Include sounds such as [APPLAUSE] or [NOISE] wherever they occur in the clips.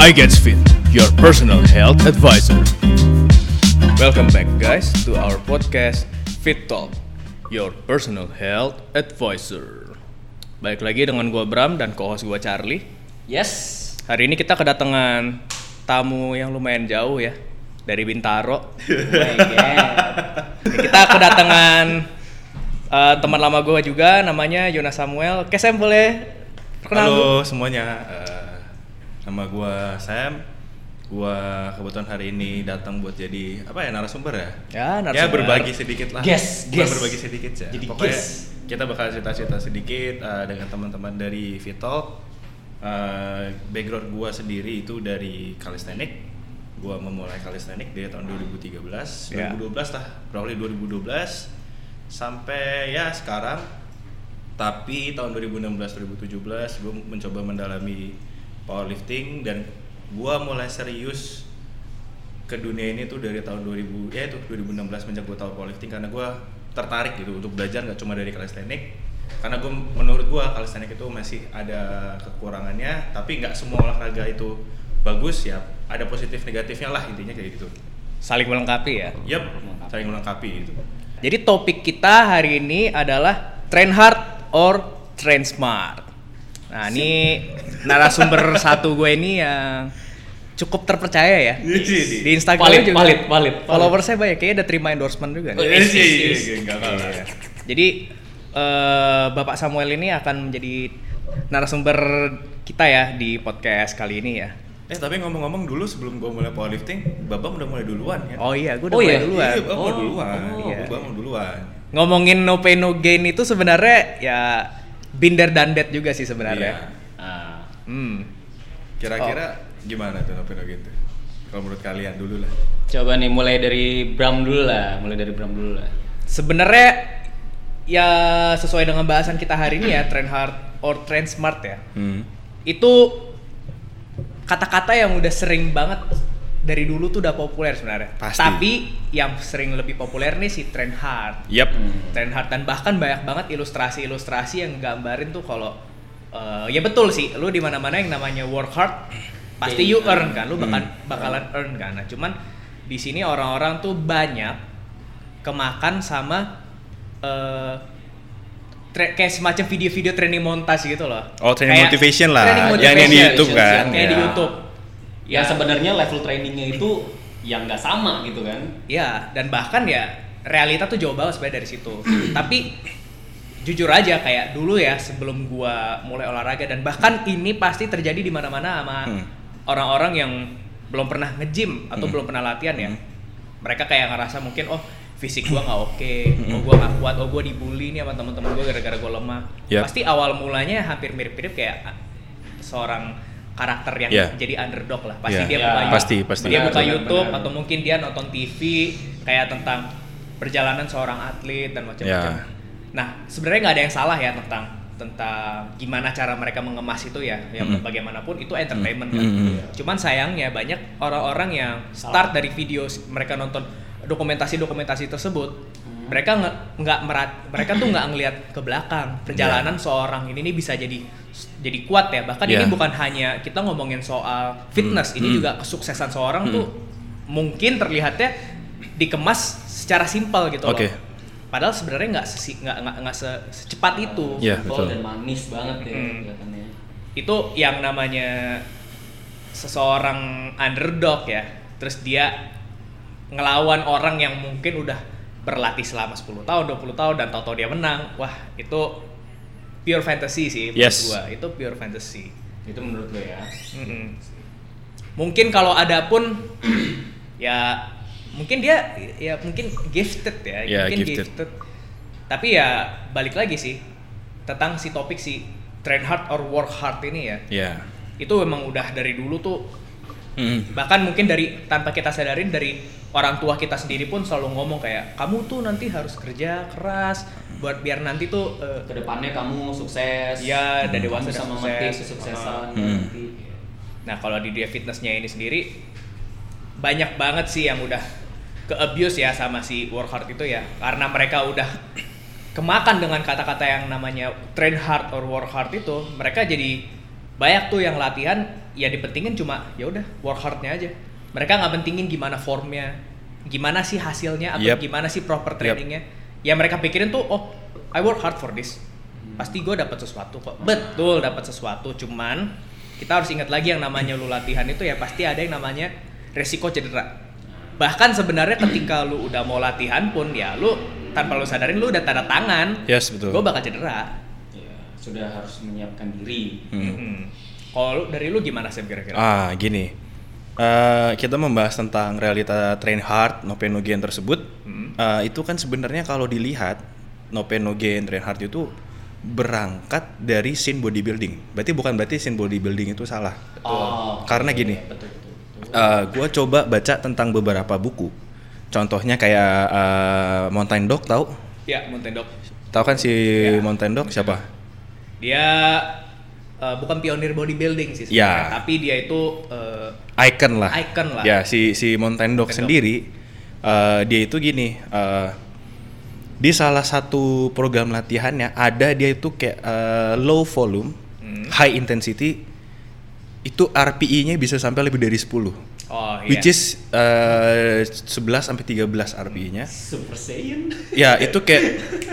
I Get Fit, your personal health advisor. Welcome back guys to our podcast Fit Talk, your personal health advisor. Baik lagi dengan gua Bram dan co-host gua Charlie. Yes. Hari ini kita kedatangan tamu yang lumayan jauh ya dari Bintaro. Oh my god. Kita kedatangan eh, teman lama gua juga namanya Jonas Samuel. Kesem boleh? Halo semuanya, Eh, nama gua Sam. Gua kebetulan hari ini datang buat jadi apa ya narasumber ya? Ya, Ya narasumber. berbagi sedikit lah. Guest, Bukan guest. berbagi sedikit ya. Jadi Pokoknya guest. kita bakal cerita-cerita sedikit eh, dengan teman-teman dari Vital. Eh, background gua sendiri itu dari calisthenics. Gua memulai calisthenics dari tahun 2013, Ya. 2012 lah, probably 2012 sampai ya sekarang tapi tahun 2016-2017 gue mencoba mendalami powerlifting dan gue mulai serius ke dunia ini tuh dari tahun 2000 ya itu 2016 sejak gue tahu powerlifting karena gue tertarik gitu untuk belajar nggak cuma dari calisthenics karena gue menurut gue calisthenics itu masih ada kekurangannya tapi nggak semua olahraga itu bagus ya ada positif negatifnya lah intinya kayak gitu Saling melengkapi ya. Yap, saling melengkapi itu. Jadi topik kita hari ini adalah train hard or train smart. Nah ini narasumber satu gue ini yang cukup terpercaya ya di Instagram Valid, juga. valid, valid, valid. Followersnya banyak, kayaknya ada terima endorsement juga. nih. Oh, iya, iya, iya, iya, nggak kalah. Iya. Jadi eh, Bapak Samuel ini akan menjadi narasumber kita ya di podcast kali ini ya. Eh tapi ngomong-ngomong dulu sebelum gua mulai powerlifting, Babam udah mulai duluan ya. Oh iya, gue udah Oh mulai iya? duluan. Iya, Babam Oh, mau duluan. oh, Iya. Babam mau duluan. Ngomongin no pain no gain itu sebenarnya ya binder dan dead juga sih Iya. sebenarnya. Ah. Hmm. Kira-kira gimana tuh Noveno gitu? Kalau menurut kalian dulu lah. Coba nih mulai dari Bram dulu lah, mulai dari Bram dulu lah. Sebenarnya ya sesuai dengan bahasan kita hari ini ya, trend hard or trend smart ya. Hmm. Itu kata-kata yang udah sering banget dari dulu tuh udah populer sebenarnya. Pasti. Tapi yang sering lebih populer nih si trend hard. Yap. Trend hard dan bahkan banyak banget ilustrasi-ilustrasi yang gambarin tuh kalau eh, ya betul sih, lu di mana-mana yang namanya work hard pasti you earn kan, lu bakal bakalan earn kan. Nah, cuman di sini orang-orang tuh banyak kemakan sama eh tra- kayak semacam video-video training montas gitu loh. Oh, training Kayak motivation lah. training Yang yang di motivation. YouTube kan. Kayak di Ya. YouTube. Ya sebenarnya level trainingnya itu yang nggak sama gitu kan. Ya, dan bahkan ya realita tuh jauh banget sebenarnya dari situ. [CLEARS THROAT] Tapi jujur aja kayak dulu ya sebelum gua mulai olahraga dan bahkan ini pasti terjadi di mana-mana sama Hmm. orang-orang yang belum pernah nge-gym atau Hmm. belum pernah latihan ya. Hmm. Mereka kayak ngerasa mungkin oh fisik gua nggak oke, Hmm. oh gua nggak kuat, oh gua dibully nih sama teman-teman gua gara-gara gua lemah. Yap. Pasti awal mulanya hampir mirip-mirip kayak ah, seorang karakter yang Yeah. jadi underdog lah. Pasti Yeah. dia Yeah. buka Pasti, pasti. dia buka Benar, YouTube benar. atau mungkin dia nonton TV kayak tentang perjalanan seorang atlet dan macam-macam. Ya. Nah, sebenarnya nggak ada yang salah ya tentang tentang gimana cara mereka mengemas itu ya. Yang Mm. bagaimanapun itu entertainment kan. Mm. Cuman sayangnya banyak orang-orang yang start dari video mereka nonton dokumentasi-dokumentasi tersebut. Mereka nggak merat mereka tuh nggak ngelihat ke belakang perjalanan seorang ini nih bisa jadi jadi kuat ya. Bahkan ini Ya. bukan hanya kita ngomongin soal fitness, ini Hmm. juga kesuksesan seorang Hmm. tuh mungkin terlihatnya dikemas secara simpel gitu Oke. loh. Padahal sebenarnya nggak sesi- nggak nggak nggak se- secepat itu. Iya, Simple betul. dan manis banget ya Hmm. kelihatannya. Itu yang namanya seseorang underdog ya. Terus dia ngelawan orang yang mungkin udah berlatih selama 10 tahun, 20 tahun dan tahu-tahu dia menang. Wah, itu pure fantasy sih menurut Yes. gua. Itu pure fantasy. Itu menurut lo ya. Mm-mm. Mungkin kalau ada pun [CLEARS THROAT] ya mungkin dia ya mungkin gifted ya, Ya, mungkin gifted. Tapi ya balik lagi sih tentang si topik si train hard or work hard ini ya. Ya. Itu memang udah dari dulu tuh Hmm. bahkan mungkin dari tanpa kita sadarin dari orang tua kita sendiri pun selalu ngomong kayak kamu tuh nanti harus kerja keras buat biar nanti tuh eh, Ke depannya kamu sukses. Iya, dan dewasa Kamu dan sama sukses. memetik kesuksesan Hmm. nanti. Nah kalau di dia fitnessnya ini sendiri banyak banget sih yang udah ke abuse ya sama si work hard itu ya. Karena mereka udah kemakan dengan kata-kata yang namanya train hard or work hard itu mereka jadi banyak tuh yang latihan ya dipentingin cuma ya udah work hardnya aja. Mereka nggak pentingin gimana formnya gimana sih hasilnya atau Yep. gimana sih proper Yep. trainingnya. Ya mereka pikirin tuh oh I work hard for this. Pasti gue dapat sesuatu kok. Betul dapat sesuatu cuman kita harus ingat lagi yang namanya lu latihan itu ya pasti ada yang namanya resiko cedera bahkan sebenarnya ketika lu udah mau latihan pun ya lu tanpa lu sadarin lu udah tanda tangan Yes, betul. gue bakal cedera Ya, sudah harus menyiapkan diri. Hmm. Hmm. Kalau dari lu gimana sih kira-kira? Ah, gini. Eh, kita membahas tentang realita train hard, no pain no gain tersebut. Hmm. Eh, itu kan sebenarnya kalau dilihat no pain no gain train hard itu berangkat dari scene bodybuilding. Berarti bukan berarti scene bodybuilding itu salah. Oh, Karena oke, gini. Betul, betul. Eh, gua coba baca tentang beberapa buku. Contohnya kayak eh, Mountain Dog tahu? Ya, Mountain Dog. Tahu kan si Ya. Mountain Dog siapa? Dia eh, bukan pionir bodybuilding sih Ya. tapi dia itu eh, Icon lah. Icon lah. Ya si si Mountain Dog sendiri eh, dia itu gini. eh, di salah satu program latihannya ada dia itu kayak eh, low volume, Hmm. high intensity. Itu RPI-nya bisa sampai lebih dari 10. oh iya. Which is eh, 11 sampai 13 RPI-nya. Super Saiyan. Ya, itu kayak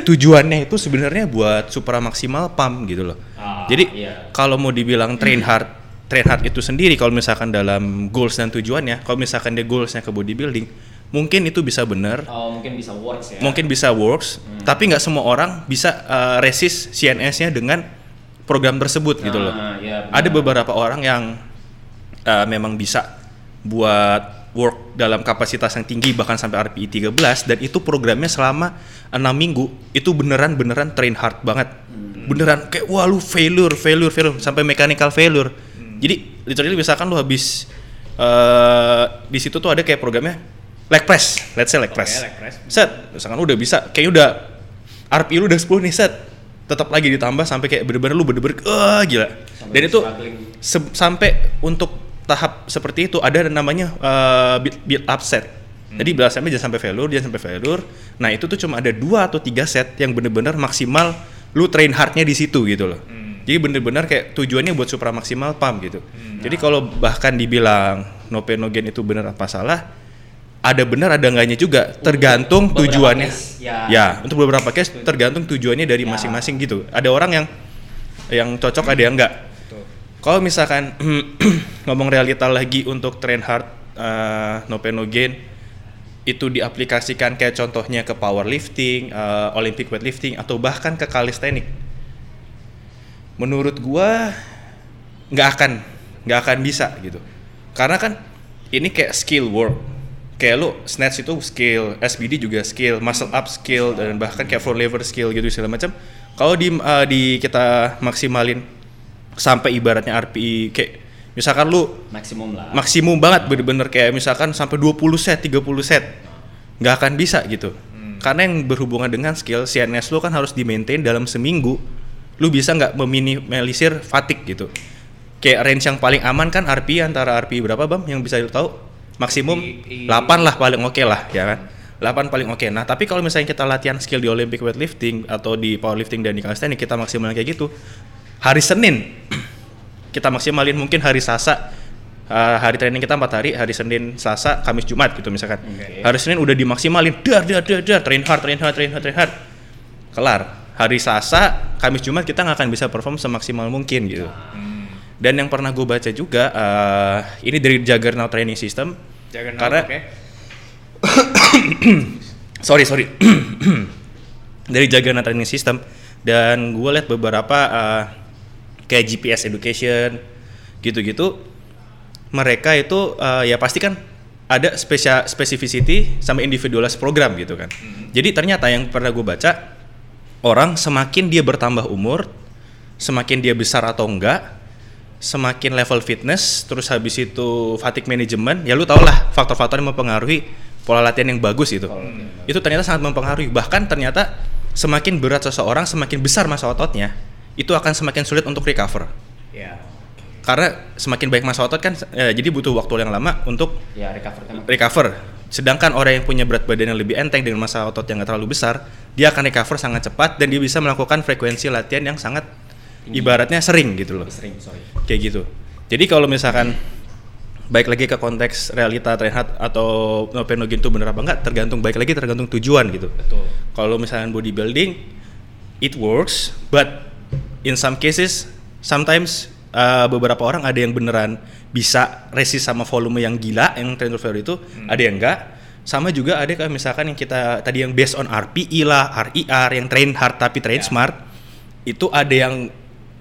tujuannya itu sebenarnya buat supra maksimal pump gitu loh. Ah, Jadi iya. kalau mau dibilang train hard, train hard itu sendiri kalau misalkan dalam goals dan tujuannya, kalau misalkan dia goalsnya ke bodybuilding, mungkin itu bisa benar, Oh, mungkin bisa works ya. mungkin bisa works, tapi nggak semua orang bisa uh, resist CNS-nya dengan program tersebut gitu loh. Benar. Ada beberapa orang yang uh, memang bisa buat work dalam kapasitas yang tinggi bahkan sampai RPI 13 dan itu programnya selama enam minggu. Itu beneran beneran train hard banget. Beneran kayak wah lu failure failure failure sampai mechanical failure. Jadi literally misalkan lu habis eh di situ tuh ada kayak programnya leg press. Let's say leg Oke, press. leg press. set. Misalkan lu udah bisa kayaknya udah RPI lu udah 10 nih set tetap lagi ditambah sampai kayak bener-bener lu bener-bener ah gila Sampai dan itu se- sampai untuk tahap seperti itu ada namanya uh, build, build up set. Jadi biasanya jangan sampai failure, jangan sampai failure. Nah itu tuh cuma ada dua atau tiga set yang bener-bener maksimal lu train hardnya di situ gitu loh. Jadi bener-bener kayak tujuannya buat supra maksimal pump gitu. Jadi kalau bahkan dibilang no pain no gain itu bener apa salah, ada benar ada enggaknya juga tergantung tujuannya. case, ya. ya, untuk beberapa case tergantung tujuannya dari Ya. masing-masing gitu. Ada orang yang yang cocok ada yang enggak. Kalau misalkan [CLEARS THROAT] ngomong realita lagi untuk train hard uh, no pain no gain itu diaplikasikan kayak contohnya ke powerlifting, uh, Olympic weightlifting atau bahkan ke calisthenic. Menurut gua nggak akan nggak akan bisa gitu. Karena kan ini kayak skill work. Kayak lu snatch itu skill, SBD juga skill, muscle up skill dan bahkan kayak floor lever skill gitu segala macam. Kalau di uh, di kita maksimalin sampai ibaratnya RPI kayak misalkan lu maksimum lah. maksimum banget bener-bener kayak misalkan sampai 20 set, 30 set. nggak akan bisa gitu. Karena yang berhubungan dengan skill CNS lu kan harus di-maintain dalam seminggu. Lu bisa nggak meminimalisir fatigue gitu. Kayak range yang paling aman kan RPI antara RPI berapa Bam yang bisa lu tahu? Maksimum I- i- 8 lah paling oke lah ya kan. 8 paling oke. Nah, tapi kalau misalnya kita latihan skill di Olympic weightlifting atau di powerlifting dan di calisthenics kita maksimalin kayak gitu. Hari Senin [CLEARS THROAT] kita maksimalin mungkin hari Selasa uh, hari training kita empat hari hari Senin Selasa Kamis Jumat gitu misalkan Oke. hari Senin udah dimaksimalin dar dar dar dar train hard train hard train hard train hard kelar hari Selasa Kamis Jumat kita nggak akan bisa perform semaksimal mungkin gitu Hmm. Dan yang pernah gue baca juga uh, ini dari Juggernaut Training System. Juggernaut, karena oke. [COUGHS] sorry sorry. [COUGHS] Dari Juggernaut Training System. Dan gue lihat beberapa uh, kayak GPS Education gitu-gitu. Mereka itu uh, ya pasti kan ada spesial specificity sama individualis program gitu kan. Jadi ternyata yang pernah gue baca orang semakin dia bertambah umur semakin dia besar atau enggak semakin level fitness terus habis itu fatigue management ya lu tau lah faktor-faktor yang mempengaruhi pola latihan yang bagus itu. Itu ternyata sangat mempengaruhi. Bahkan ternyata semakin berat seseorang semakin besar masa ototnya itu akan semakin sulit untuk recover. Ya. karena semakin baik masa otot kan eh, jadi butuh waktu yang lama untuk Ya recover kan. recover. Sedangkan orang yang punya berat badan yang lebih enteng dengan masa otot yang nggak terlalu besar dia akan recover sangat cepat dan dia bisa melakukan frekuensi latihan yang sangat Tinggi. ibaratnya sering gitu loh. Sering, sorry. Kayak gitu. Jadi kalau misalkan baik lagi ke konteks realita Reinhardt atau Novenogen itu bener apa enggak tergantung baik lagi tergantung tujuan gitu. Betul. Kalau misalnya bodybuilding it works but in some cases sometimes uh, beberapa orang ada yang beneran bisa resist sama volume yang gila yang train to itu ada yang enggak sama juga ada kayak misalkan yang kita tadi yang based on RPI lah RIR yang train hard tapi train Ya. smart itu ada yang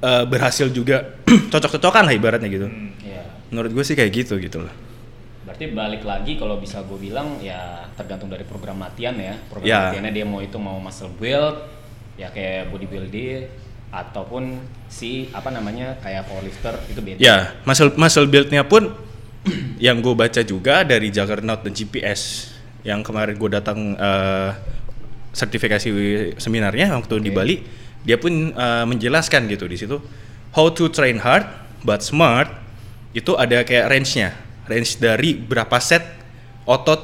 uh, berhasil juga [CLEARS THROAT] cocok-cocokan lah ibaratnya gitu Hmm. Iya. menurut gue sih kayak gitu gitu loh Berarti balik lagi kalau bisa gue bilang ya tergantung dari program latihan ya. Program Ya. latihannya dia mau itu mau muscle build ya kayak bodybuilding ataupun si apa namanya kayak powerlifter itu beda. Ya, muscle muscle build-nya pun [CLEARS THROAT] yang gue baca juga dari Juggernaut dan GPS yang kemarin gue datang eh, sertifikasi seminarnya waktu di Oke. Bali, dia pun eh, menjelaskan gitu di situ how to train hard but smart itu ada kayak range-nya, range dari berapa set otot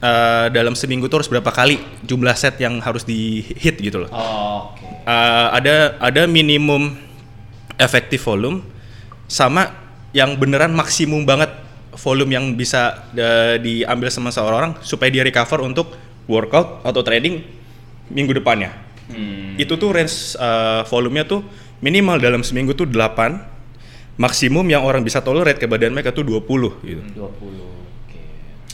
eh, dalam seminggu tuh harus berapa kali jumlah set yang harus di hit gitu loh. Oh, Oke. Uh, ada ada minimum efektif volume sama yang beneran maksimum banget volume yang bisa uh, diambil sama seorang supaya dia recover untuk workout atau training minggu depannya. Hmm. Itu tuh range uh, volumenya tuh minimal dalam seminggu tuh 8 maksimum yang orang bisa tolerate ke badan mereka tuh 20 gitu. 20. Oke.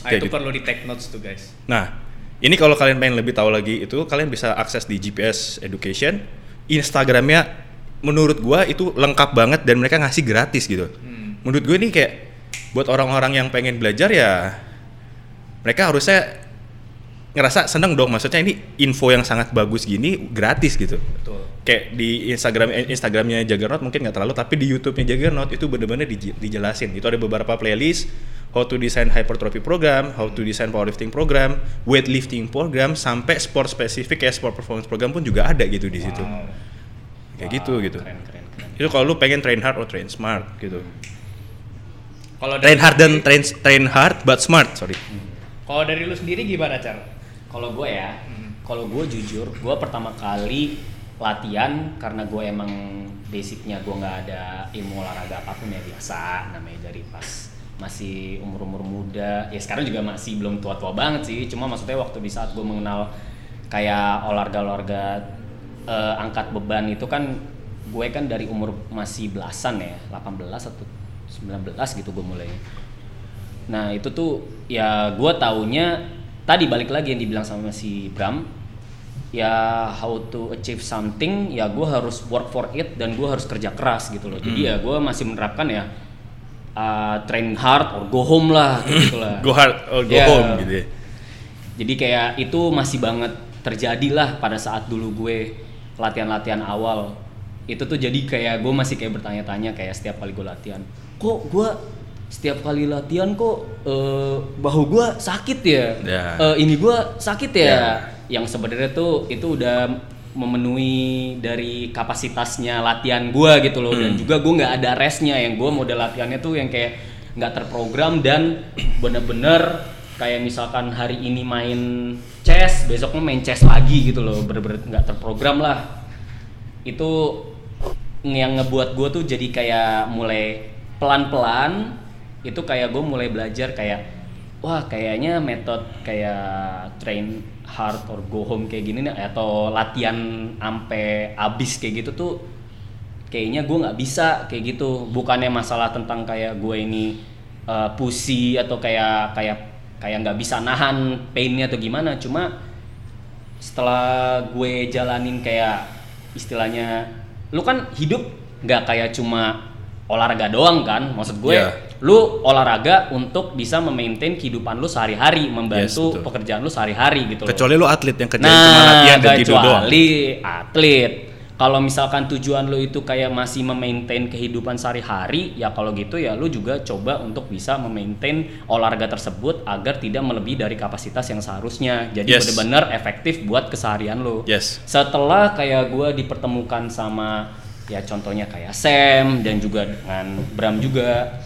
Ah, Kayak itu gitu. perlu di take notes tuh guys. Nah, ini kalau kalian pengen lebih tahu lagi itu kalian bisa akses di GPS Education. Instagramnya menurut gua itu lengkap banget dan mereka ngasih gratis gitu. Hmm. Menurut gue ini kayak buat orang-orang yang pengen belajar ya mereka harusnya ngerasa seneng dong maksudnya ini info yang sangat bagus gini gratis gitu. Betul. Kayak di Instagram eh, Instagramnya Juggernaut mungkin nggak terlalu tapi di YouTube-nya Juggernaut itu bener-bener dij- dijelasin. Itu ada beberapa playlist how to design hypertrophy program, how to design powerlifting program, weightlifting program sampai sport spesifik kayak sport performance program pun juga ada gitu di situ. Wow. Kayak Wah, gitu gitu. Keren keren keren. Itu kalau lu pengen train hard or train smart gitu. Kalau Train hard dan train train hard but smart, sorry. Kalau dari lu sendiri gimana Car? Kalau gue ya, Hmm. kalau gue jujur, gue pertama kali latihan karena gue emang basicnya gue nggak ada ilmu olahraga apa pun ya biasa namanya dari pas masih umur umur muda ya sekarang juga masih belum tua tua banget sih cuma maksudnya waktu di saat gue mengenal kayak olahraga olahraga eh, angkat beban itu kan gue kan dari umur masih belasan ya 18 atau 19 gitu gue mulai Nah itu tuh ya gue taunya tadi balik lagi yang dibilang sama si Bram. Ya how to achieve something ya gue harus work for it dan gue harus kerja keras gitu loh. Jadi ya gue masih menerapkan ya uh, train hard or go home lah kayak gitu lah. [LAUGHS] Go hard or go Ya. home gitu ya. jadi kayak itu masih banget terjadi lah pada saat dulu gue latihan-latihan awal. Itu tuh jadi kayak gue masih kayak bertanya-tanya kayak setiap kali gue latihan kok gue setiap kali latihan kok eh, bahu gue sakit ya, Ya. Eh, ini gue sakit ya, Ya. yang sebenarnya tuh itu udah memenuhi dari kapasitasnya latihan gue gitu loh. Dan juga gue nggak ada restnya. Yang gue model latihannya tuh yang kayak nggak terprogram dan bener-bener kayak misalkan hari ini main chess besoknya main chess lagi gitu loh. Bener-bener nggak terprogram lah. Itu yang ngebuat gue tuh jadi kayak mulai pelan-pelan itu kayak gue mulai belajar kayak wah kayaknya metode kayak train hard or go home kayak gini nih atau latihan ampe abis kayak gitu tuh kayaknya gue nggak bisa kayak gitu. Bukannya masalah tentang kayak gue ini uh, pusi atau kayak kayak kayak nggak bisa nahan painnya atau gimana. Cuma setelah gue jalanin kayak istilahnya lu kan hidup nggak kayak cuma olahraga doang kan maksud gue Iya. lu olahraga untuk bisa memaintain kehidupan lu sehari-hari membantu betul. pekerjaan lu sehari-hari gitu loh. Kecuali lu atlet yang kerjain Nah, cuma latihan dan tidur doang. kecuali atlet. Kalau misalkan tujuan lu itu kayak masih memaintain kehidupan sehari-hari, ya kalau gitu ya lu juga coba untuk bisa memaintain olahraga tersebut agar tidak melebihi dari kapasitas yang seharusnya. Jadi Yes. benar-benar efektif buat keseharian lu. Yes. Setelah kayak gue dipertemukan sama ya contohnya kayak Sam dan juga dengan Bram juga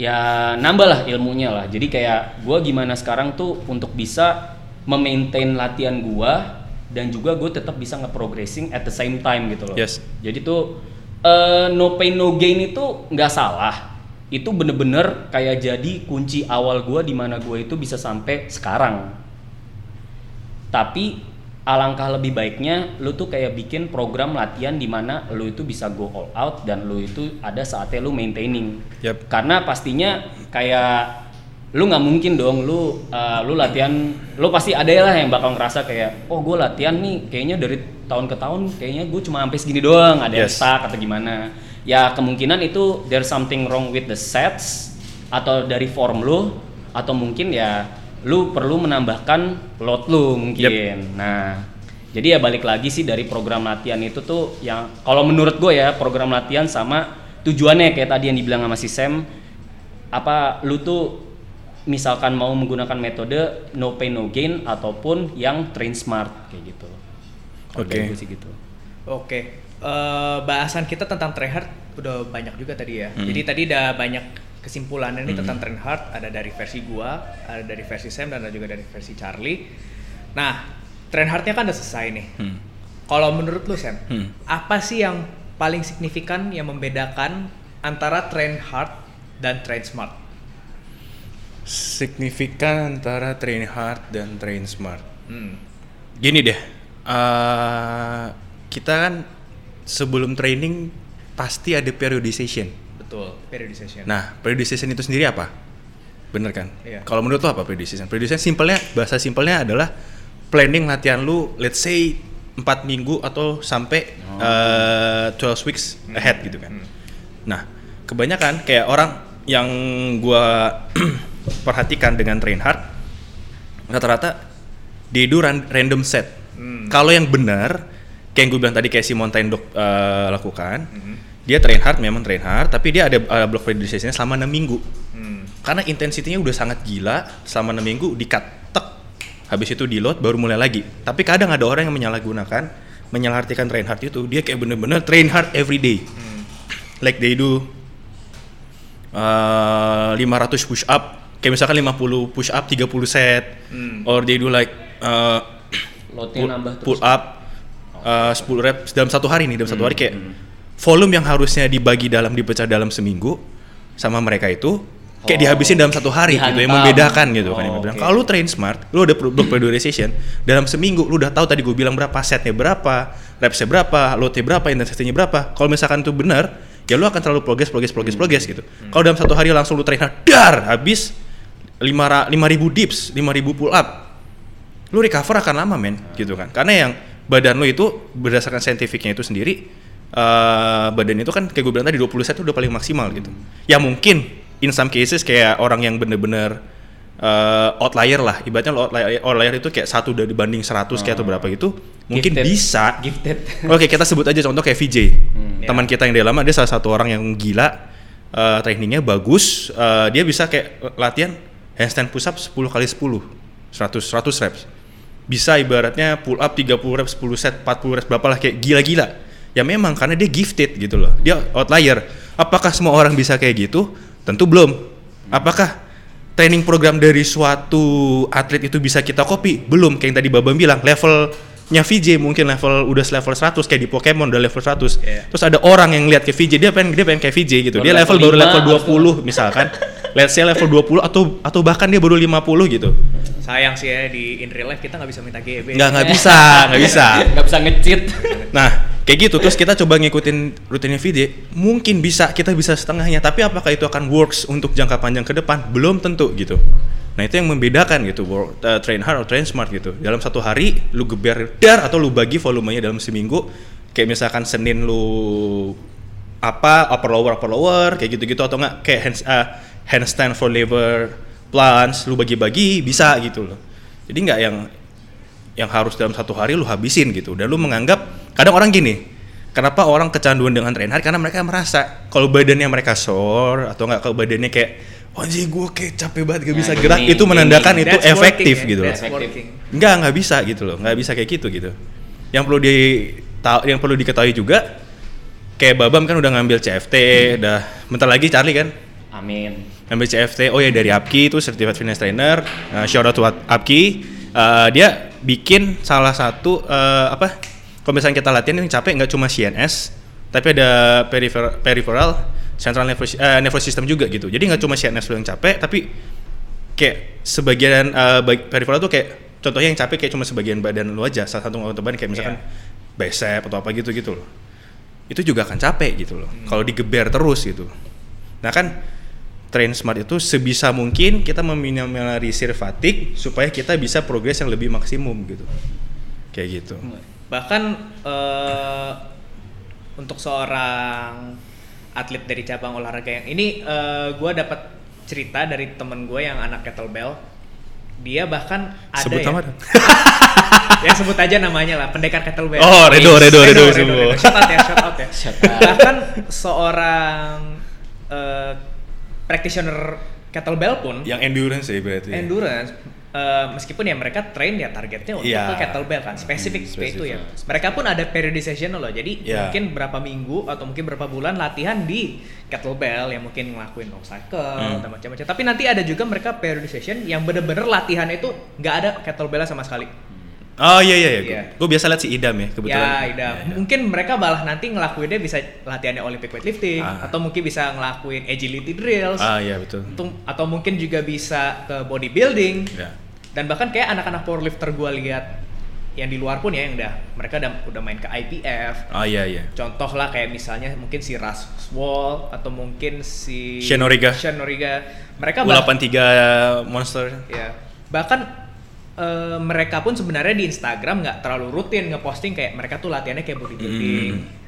ya nambah lah ilmunya lah jadi kayak gue gimana sekarang tuh untuk bisa memaintain latihan gue dan juga gue tetap bisa nge-progressing at the same time gitu loh Yes. jadi tuh eh, no pain no gain itu nggak salah. Itu bener-bener kayak jadi kunci awal gua di mana gua itu bisa sampai sekarang. Tapi alangkah lebih baiknya lu tuh kayak bikin program latihan di mana lu itu bisa go all out dan lu itu ada saatnya lu maintaining. Yap. Karena pastinya kayak lu nggak mungkin dong lu uh, lu latihan lu pasti ada lah yang bakal ngerasa kayak oh gue latihan nih kayaknya dari tahun ke tahun kayaknya gue cuma sampai segini doang ada yang Yes. stuck atau gimana ya kemungkinan itu there's something wrong with the sets atau dari form lu atau mungkin ya lu perlu menambahkan load lu mungkin nah jadi ya balik lagi sih dari program latihan itu tuh yang kalau menurut gue ya program latihan sama tujuannya kayak tadi yang dibilang sama si Sam apa lu tuh misalkan mau menggunakan metode no pain no gain ataupun yang train smart kayak gitu. Oke. gue sih gitu. Oke, eh, bahasan kita tentang tryhard udah banyak juga tadi ya. Hmm. Jadi tadi udah banyak kesimpulannya nih tentang tryhard. Ada dari versi gua, ada dari versi Sam dan ada juga dari versi Charlie. Nah, tryhardnya kan udah selesai nih. Hmm. Kalau menurut lu Sam, Hmm. apa sih yang paling signifikan yang membedakan antara train hard dan train smart? Signifikan antara train hard dan train smart. Hmm. Gini deh, eh, kita kan sebelum training pasti ada periodization. Betul, periodization. Nah, periodization itu sendiri apa? Bener kan? Iya. Kalau menurut lo apa periodization? Periodization simpelnya, bahasa simpelnya adalah planning latihan lu, let's say 4 minggu atau sampai eh, 12 weeks ahead gitu kan. Hmm. Nah, kebanyakan kayak orang yang gua [CLEARS THROAT] perhatikan dengan train hard rata-rata they do ran- random set. Hmm. Kalau yang benar kayak yang gue bilang tadi kayak si Mountain Dog eh, lakukan, Mhm. Dia train hard memang train hard, tapi dia ada uh, block periodization selama 6 minggu. Hmm. Karena intensitinya udah sangat gila selama 6 minggu di cut tek. Habis itu di load baru mulai lagi. Tapi kadang ada orang yang menyalahgunakan menyalahartikan train hard itu, dia kayak bener-bener train hard every day. Hmm. Like they do uh, 500 push up, kayak misalkan 50 push up 30 set, Hmm. or they do like uh, pull, nambah pull up uh, 10 reps dalam satu hari nih, dalam satu Hmm, hari kayak volume yang harusnya dibagi dalam dipecah dalam seminggu sama mereka itu kayak Oh, dihabisin dalam satu hari gitu yang dihantam. membedakan gitu kan. Oh, yang bilang oke. kalau lu train smart lu ada block periodization dalam seminggu lu udah tahu tadi gue bilang berapa setnya berapa repsnya berapa loadnya berapa intensitinya berapa. Kalau misalkan itu benar ya lu akan terlalu progress progress progress progress gitu. Kalau dalam satu hari langsung lu train hard dar habis lima 5000 dips 5000 pull up lu recover akan lama men gitu kan. Karena yang badan lu itu berdasarkan saintifiknya itu sendiri eh, badan itu kan kayak gue bilang tadi 20 set itu udah paling maksimal gitu. Ya mungkin in some cases kayak orang yang bener-bener eh, outlier lah. Ibaratnya outlier, outlier itu kayak satu dari dibanding 100 kayak atau berapa gitu mungkin Gifted. bisa. Gifted. [LAUGHS] Oke kita sebut aja contoh kayak VJ Hmm. teman kita yang dari lama dia salah satu orang yang gila eh, trainingnya bagus eh, dia bisa kayak latihan handstand push up 10 kali 10 100 100 reps. Bisa ibaratnya pull up 30 reps 10 set 40 reps berapa lah kayak gila-gila ya memang karena dia gifted gitu loh. Dia outlier. Apakah semua orang bisa kayak gitu? Tentu belum. Apakah training program dari suatu atlet itu bisa kita copy? Belum kayak yang tadi Babam bilang. Levelnya VJ mungkin level udah level 100 kayak di Pokemon udah level 100 Iya. terus ada orang yang lihat ke VJ dia pengen dia pengen kayak VJ gitu. Baru dia level level baru level 5 20 misalkan. Let's say level 20 atau atau bahkan dia baru 50 gitu. Sayang sih ya di in real life kita nggak bisa minta GB. nggak nggak bisa nggak bisa. [LAUGHS] Nggak bisa nge-cheat. Nah, kayak gitu terus kita coba ngikutin rutinnya VJ, mungkin bisa kita bisa setengahnya, tapi apakah itu akan works untuk jangka panjang ke depan? Belum tentu gitu. Nah, itu yang membedakan gitu, work, uh, train hard atau train smart gitu. Dalam satu hari lu geber dar atau lu bagi volumenya dalam seminggu. Kayak misalkan Senin lu apa upper lower upper lower kayak gitu-gitu atau enggak kayak hands, uh, handstand for lever plunge lu bagi-bagi bisa gitu loh. Jadi nggak yang yang harus dalam satu hari lu habisin gitu dan lu menganggap kadang orang gini kenapa orang kecanduan dengan train hard karena mereka merasa kalau badannya mereka sore atau enggak kalau badannya kayak anjing gue kayak capek banget gak Nah, bisa ini- gerak itu menandakan That's itu working efektif ya, gitu loh working. Enggak, nggak bisa gitu loh. Nggak bisa kayak gitu gitu. Yang perlu di yang perlu diketahui juga kayak Babam kan udah ngambil CFT, udah bentar lagi Charlie kan Amin. ngambil CFT. Oh ya dari Apki itu Certified Fitness Trainer. Uh, shout out to Apki. Uh, dia bikin salah satu uh, apa? Kalau misalnya kita latihan yang capek nggak cuma CNS, tapi ada peripheral, peripheral central nervous, eh, nervous system juga gitu. Jadi nggak cuma CNS yang capek, tapi kayak sebagian baik peripheral tuh kayak contohnya yang capek kayak cuma sebagian badan lu aja, salah satu anggota badan kayak misalkan bicep atau apa gitu gitu loh. Itu juga akan capek gitu loh. Kalau digeber terus gitu. Nah kan train smart itu sebisa mungkin kita meminimalisir fatigue supaya kita bisa progres yang lebih maksimum gitu. Kayak gitu. Bahkan eh, untuk seorang atlet dari cabang olahraga yang ini eh, gua dapat cerita dari temen gue yang anak kettlebell. Dia bahkan ada Sebut ya, nama dong. [LAUGHS] ya sebut aja namanya lah pendekar kettlebell. Oh, Redo, Redo, Redo, Redo, semua. Redo. Shout out ya, shout out ya. [LAUGHS] Shout out. Bahkan seorang eh, practitioner kettlebell pun Yang endurance ya berarti. endurance eh, meskipun ya mereka train ya targetnya untuk Iya. ke kettlebell kan spesifik Hmm, seperti itu ya mereka pun ada periodization loh jadi Iya. mungkin berapa minggu atau mungkin berapa bulan latihan di kettlebell yang mungkin ngelakuin long cycle Hmm. atau macam-macam tapi nanti ada juga mereka periodization yang bener-bener latihan itu nggak ada kettlebell sama sekali Oh iya iya, iya. Iya. Gue biasa lihat si Idam ya kebetulan. ya Ida. Ya, Idam. mungkin mereka malah nanti ngelakuinnya bisa latihannya Olympic weightlifting Ah. atau mungkin bisa ngelakuin agility drills Ah iya betul. Atau- atau mungkin juga bisa ke bodybuilding Ya. Dan bahkan kayak anak-anak powerlifter gue lihat yang di luar pun ya yang udah mereka udah, udah main ke IPF Ah iya iya. contoh lah kayak misalnya mungkin si Russ Wall atau mungkin si Shane Origa. Shane Origa. mereka bah- U83 monster. ya bahkan eh, mereka pun sebenarnya di Instagram nggak terlalu rutin ngeposting kayak mereka tuh latihannya kayak bodybuilding Hmm.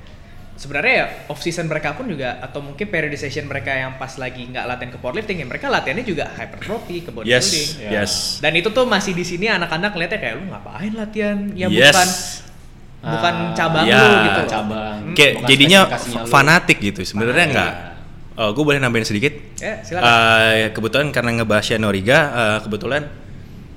Sebenarnya ya off season mereka pun juga atau mungkin periodization mereka yang pas lagi nggak latihan ke powerlifting ya mereka latihannya juga hypertrophy ke bodybuilding Yes, Ya. yes. dan itu tuh masih di sini anak-anak ngeliatnya kayak lu ngapain latihan yang Yes. bukan bukan Ah, cabang ya, lu gitu cabang. Kayak Bukan jadinya fanatik gitu. Sebenarnya Fanatik. enggak. Oh, gue boleh nambahin sedikit. ya silakan Eh, kebetulan karena ngebahas Noriga, eh, kebetulan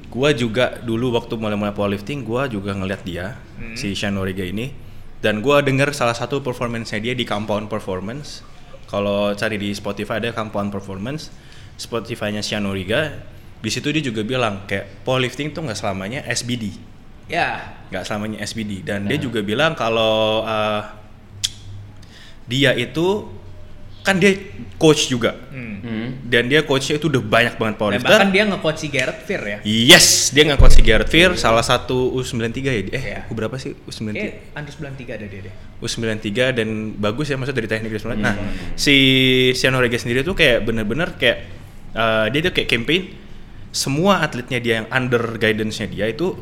gua juga dulu waktu mulai-mulai powerlifting, gua juga ngeliat dia Hmm. si Noriga ini dan gua denger salah satu performance dia di Compound Performance. Kalau cari di Spotify ada Compound Performance, Spotify-nya Noriga. Di situ dia juga bilang kayak powerlifting tuh nggak selamanya SBD, ya nggak selamanya SBD. Dan dia juga bilang kalau eh, dia itu kan dia coach juga hmm. Hmm. dan dia coachnya itu udah banyak banget Dan powerlifter. bahkan dia nge-coach si Garrett Fear ya Yes, dia nggak coach si Garrett Fear, salah satu U93 ya. Eh, Iya. U berapa sih? U93. Kayak Andus 93 ada dia deh U93 dan bagus ya maksudnya dari teknik dan. Hmm. Nah, si Siano Rega sendiri tuh kayak bener-bener kayak eh, dia tuh kayak campaign semua atletnya dia yang under guidance-nya dia itu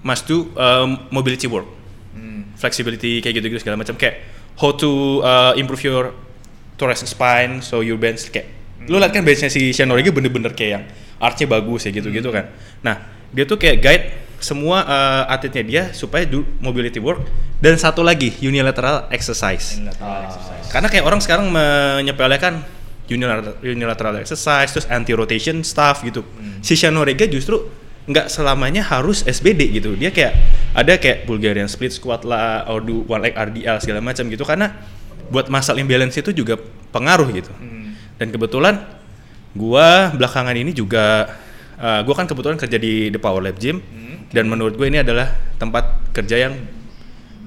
must do um, mobility work, hmm. flexibility kayak gitu-gitu segala macam kayak how to uh, improve your thoracic spine so your bench kayak lu lihat kan benchnya si Siano Rega bener-bener kayak yang archnya bagus ya gitu-gitu kan. Nah, dia tuh kayak guide semua uh, atletnya dia supaya do mobility work dan satu lagi unilateral exercise. Unilateral exercise. Karena kayak orang sekarang menyepelekan unilateral, unilateral exercise terus anti rotation stuff gitu. Si Shano Rega justru nggak selamanya harus SBD gitu. Dia kayak ada kayak Bulgarian split squat lah, or do one leg RDL segala macam gitu karena buat muscle imbalance itu juga pengaruh gitu. Hmm. Dan kebetulan gua belakangan ini juga uh, gua kan kebetulan kerja di The Power Lab Gym. Dan menurut gue ini adalah tempat kerja yang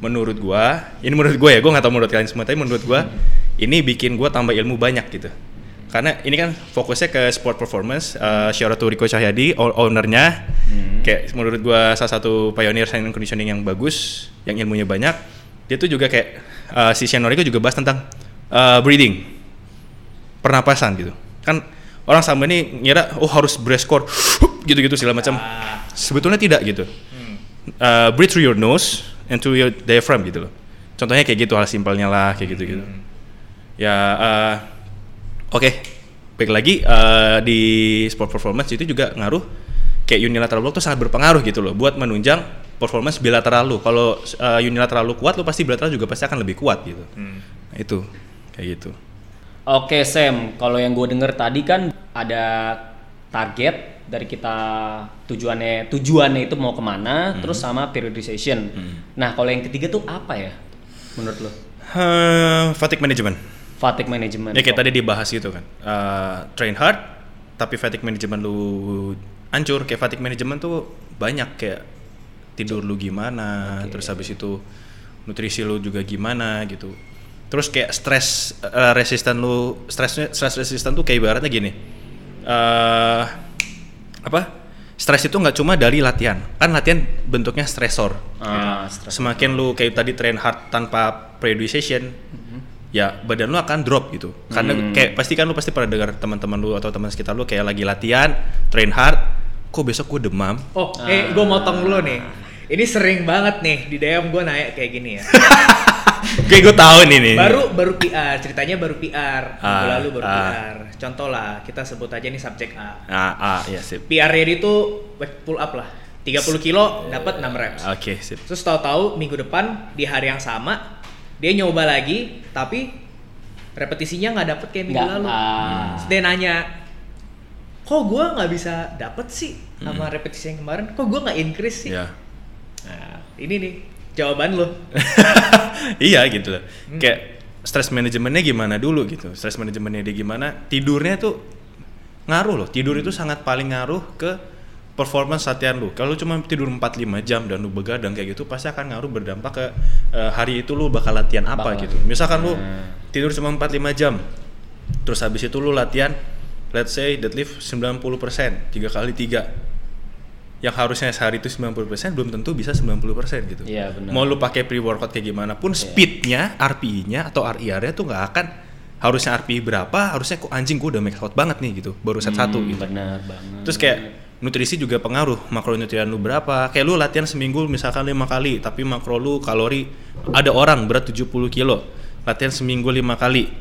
menurut gua ini menurut gue ya gue nggak tahu menurut kalian semua tapi menurut gua ini bikin gua tambah ilmu banyak gitu. Karena ini kan fokusnya ke sport performance uh, shout out to Rico Cahyadi ow- ownernya. Kayak menurut gua salah satu pioneer and conditioning yang bagus yang ilmunya banyak dia tuh juga kayak uh, si Shane Rico juga bahas tentang uh, breathing pernapasan gitu. Kan orang sama ini ngira oh harus breast [GASPS] core gitu-gitu segala macam. Ah. sebetulnya tidak gitu. Hmm. uh, breathe through your nose and through your diaphragm gitu loh. Contohnya kayak gitu hal simpelnya lah kayak gitu gitu Hmm. ya uh, oke. Baik lagi uh, di sport performance itu juga ngaruh kayak unilateral block tuh sangat berpengaruh gitu loh buat menunjang performance bilateral lu kalau uh, unilateral lu kuat lu pasti bilateral juga pasti akan lebih kuat gitu Hmm. nah, itu kayak gitu Oke Sam, kalau yang gue denger tadi kan ada target dari kita tujuannya tujuannya itu mau ke mana, terus sama periodization. Nah kalau yang ketiga tuh apa ya menurut lo? Uh, fatigue management Fatigue management. Ya kayak tadi dibahas gitu kan. Uh, train hard tapi fatigue management lu hancur. Kayak fatigue management tuh banyak kayak tidur lu gimana, Oke. terus habis itu nutrisi lu juga gimana gitu. Terus kayak stres eh, resisten lu stresnya stres resisten tuh kayak ibaratnya gini. Eh apa? Stres itu nggak cuma dari latihan. Kan latihan bentuknya stresor. Ah, stres. semakin lu kayak tadi train hard tanpa periodization ya badan lu akan drop gitu. Karena Hmm. kayak pasti kan lu pasti pernah dengar teman-teman lu atau teman sekitar lu kayak lagi latihan train hard kok besok gue demam Oh, eh gue motong dulu nih. Ini sering banget nih di DM gue naik kayak gini ya. [LAUGHS] kayak gue tahu nih nih baru baru PR, ceritanya baru PR. Minggu Ah, lalu baru ah. PR. Contoh lah, kita sebut aja nih subjek A. ah ah ya sip PR ready itu pull up lah. 30 kilo dapat 6 reps. oke sip Terus tahu-tahu minggu depan di hari yang sama dia nyoba lagi tapi repetisinya nggak dapet kayak minggu Nggak, lalu. ah. Terus dia nanya, kok gua nggak bisa dapet sih sama repetisi yang kemarin? Kok gua nggak increase sih? ya Nah, ini nih jawaban lo. [LAUGHS] iya gitu loh Hmm. kayak stress manajemennya gimana dulu gitu stress manajemennya dia gimana tidurnya tuh ngaruh loh tidur itu sangat paling ngaruh ke performance latihan lu kalau cuma tidur 4-5 jam dan lu begadang kayak gitu pasti akan ngaruh berdampak ke eh, hari itu lu bakal latihan apa Bakal. gitu misalkan lu Hmm. tidur cuma 4-5 jam terus habis itu lu latihan let's say deadlift 90% tiga kali tiga yang harusnya sehari itu 90% belum tentu bisa 90% gitu. Iya, benar. Mau lu pakai pre workout kayak gimana pun speednya, RPI-nya atau RIR-nya tuh nggak akan harusnya RPI berapa, harusnya kok anjing gue udah max out banget nih gitu, baru set satu Hmm, gitu. Benar banget. Terus kayak nutrisi juga pengaruh, makronutrien lu berapa. Kayak lu latihan seminggu misalkan lima kali, tapi makro lu kalori ada orang berat 70 kilo, latihan seminggu lima kali,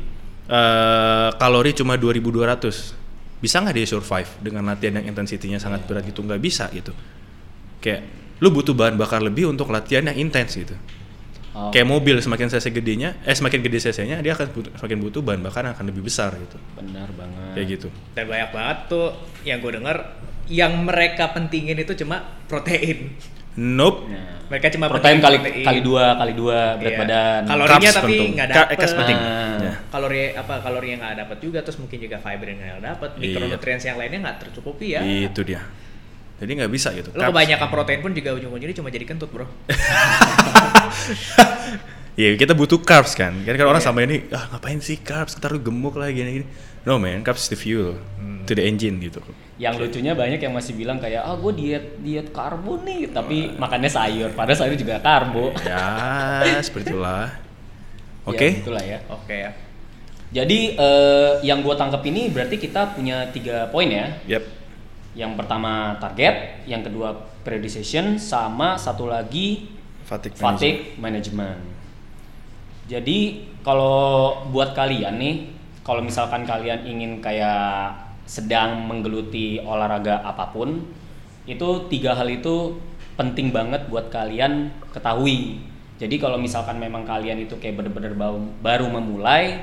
eh kalori cuma 2200. Bisa nggak dia survive dengan latihan yang intensitinya sangat berat gitu? Nggak bisa gitu. Kayak lu butuh bahan bakar lebih untuk latihan yang intens gitu. Oh, Kayak mobil semakin cc gedenya, eh semakin gede cc-nya dia akan butuh, semakin butuh bahan bakar yang akan lebih besar gitu. benar banget. Kayak gitu. Dan banyak banget tuh yang gue denger yang mereka pentingin itu cuma protein. Nope. Nah, Mereka cuma protein kali protein. kali dua kali dua berat Iya. badan. Kalorinya Carbs tapi nggak Ka- dapet. carbs penting. Nah. Ya. Kalori apa kalori yang nggak dapet juga terus mungkin juga fiber yang nggak dapet, Iya. mikronutrients yang lainnya nggak tercukupi ya. Itu dia. Jadi nggak bisa gitu. Lo Carbs. kebanyakan protein pun juga ujung-ujungnya cuma jadi kentut bro. [LAUGHS] Iya, kita butuh carbs kan. Kan kalau orang Iya. sama ini, ah ngapain sih carbs? Ntar gemuk lah gini-gini. No man, carbs is the fuel Hmm. to the engine gitu. Yang lucunya banyak yang masih bilang kayak ah gue diet diet karbo nih, tapi makannya sayur. Padahal sayur juga karbo. ya, [LAUGHS] seperti itulah. Ya, Oke. itulah ya. Oke ya. Jadi eh, yang gue tangkap ini berarti kita punya tiga poin ya. Yap. Yang pertama target, yang kedua periodization, sama satu lagi Fatigue, fatigue management. Jadi kalau buat kalian nih, kalau misalkan kalian ingin kayak sedang menggeluti olahraga apa pun, itu tiga hal itu penting banget buat kalian ketahui. Jadi kalau misalkan memang kalian itu kayak bener-bener baru, memulai,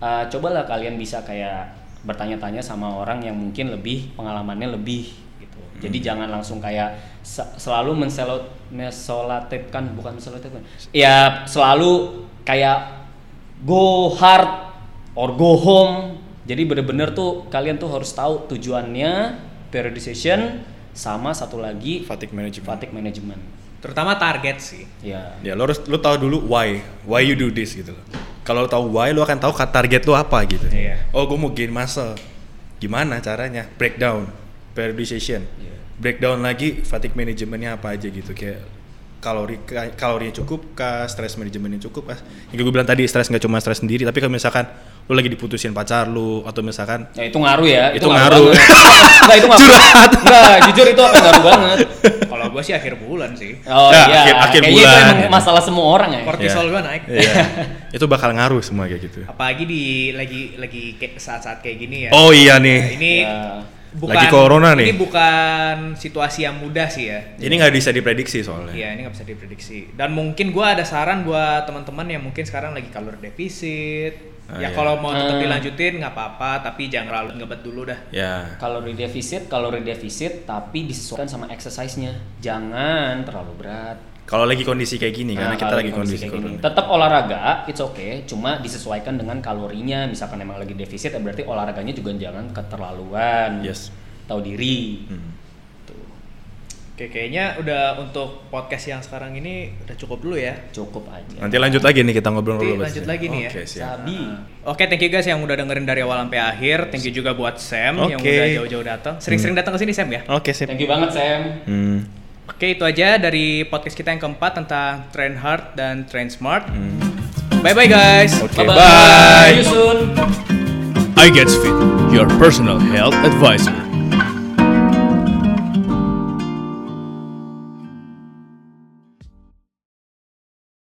uh, cobalah kalian bisa kayak bertanya-tanya sama orang yang mungkin lebih pengalamannya lebih gitu. Jadi jangan langsung kayak se- selalu menselot mesolatipkan bukan mesolatipkan. Ya selalu kayak go hard or go home. Jadi bener-bener tuh kalian tuh harus tahu tujuannya, periodization sama satu lagi Fatigue management. fatigue management. Terutama target sih. Ya. Ya, lo harus lo tahu dulu why, why you do this gitu loh. Kalau lo tahu why, lo akan tahu target lo apa gitu. Iya. Oh, gue mau gain muscle. Gimana caranya? Breakdown, periodization. Iya. Breakdown lagi fatigue manajemennya apa aja gitu kayak kalori kalorinya cukup kah, stress manajemennya cukup kah? Yang gue bilang tadi stres nggak cuma stres sendiri, tapi kalau misalkan lo lagi diputusin pacar lo atau misalkan Ya itu ngaruh ya. Itu ngaruh. banget. Enggak itu ngaruh. Curhat. Enggak, jujur itu akan ngaruh banget. Kalau gue sih akhir bulan sih. Oh Ya, iya. akhir- akhir Kayaknya itu bulan, emang ya. masalah semua orang ya. Kortisol Iya. gue naik. Iya. itu bakal ngaruh semua kayak gitu. Apalagi di lagi lagi kayak saat-saat kayak gini ya. Oh iya Nah, nih. ini Ya. Bukan Lagi corona nih. Ini bukan situasi yang mudah sih ya. Ini nggak bisa diprediksi soalnya. Iya, ini nggak bisa diprediksi. Dan mungkin gua ada saran buat teman-teman yang mungkin sekarang lagi kalori defisit. Ah, ya iya. kalau mau tetap Ah. dilanjutin nggak apa-apa, tapi jangan terlalu ngebet dulu dah. Ya. Kalori defisit, kalori defisit tapi disesuaikan sama exercise-nya. Jangan terlalu berat. Kalau lagi kondisi kayak gini karena Nah, kita kalau lagi kondisi kayak gini. Tetap olahraga, it's okay, cuma disesuaikan dengan kalorinya. Misalkan emang lagi defisit, ya berarti olahraganya juga jangan keterlaluan. Yes. Tahu diri. Hmm. Tuh. Oke, kayaknya udah untuk podcast yang sekarang ini udah cukup dulu ya. Cukup aja. Nanti lanjut lagi nih kita Nanti ngobrol-ngobrol. lanjut lagi nih ya. Oke, siap. Sabi. Oke, thank you guys yang udah dengerin dari awal sampai akhir. Thank you juga buat Sam yang Oke. udah jauh-jauh datang. Sering-sering datang ke sini Sam ya. Oke, sip. Thank you banget Sam. Hmm. Oke, itu aja dari podcast kita yang keempat tentang Train Hard dan Train Smart. Bye bye guys. Oke, Bye-bye. bye. See you soon. I Get Fit, your personal health advisor.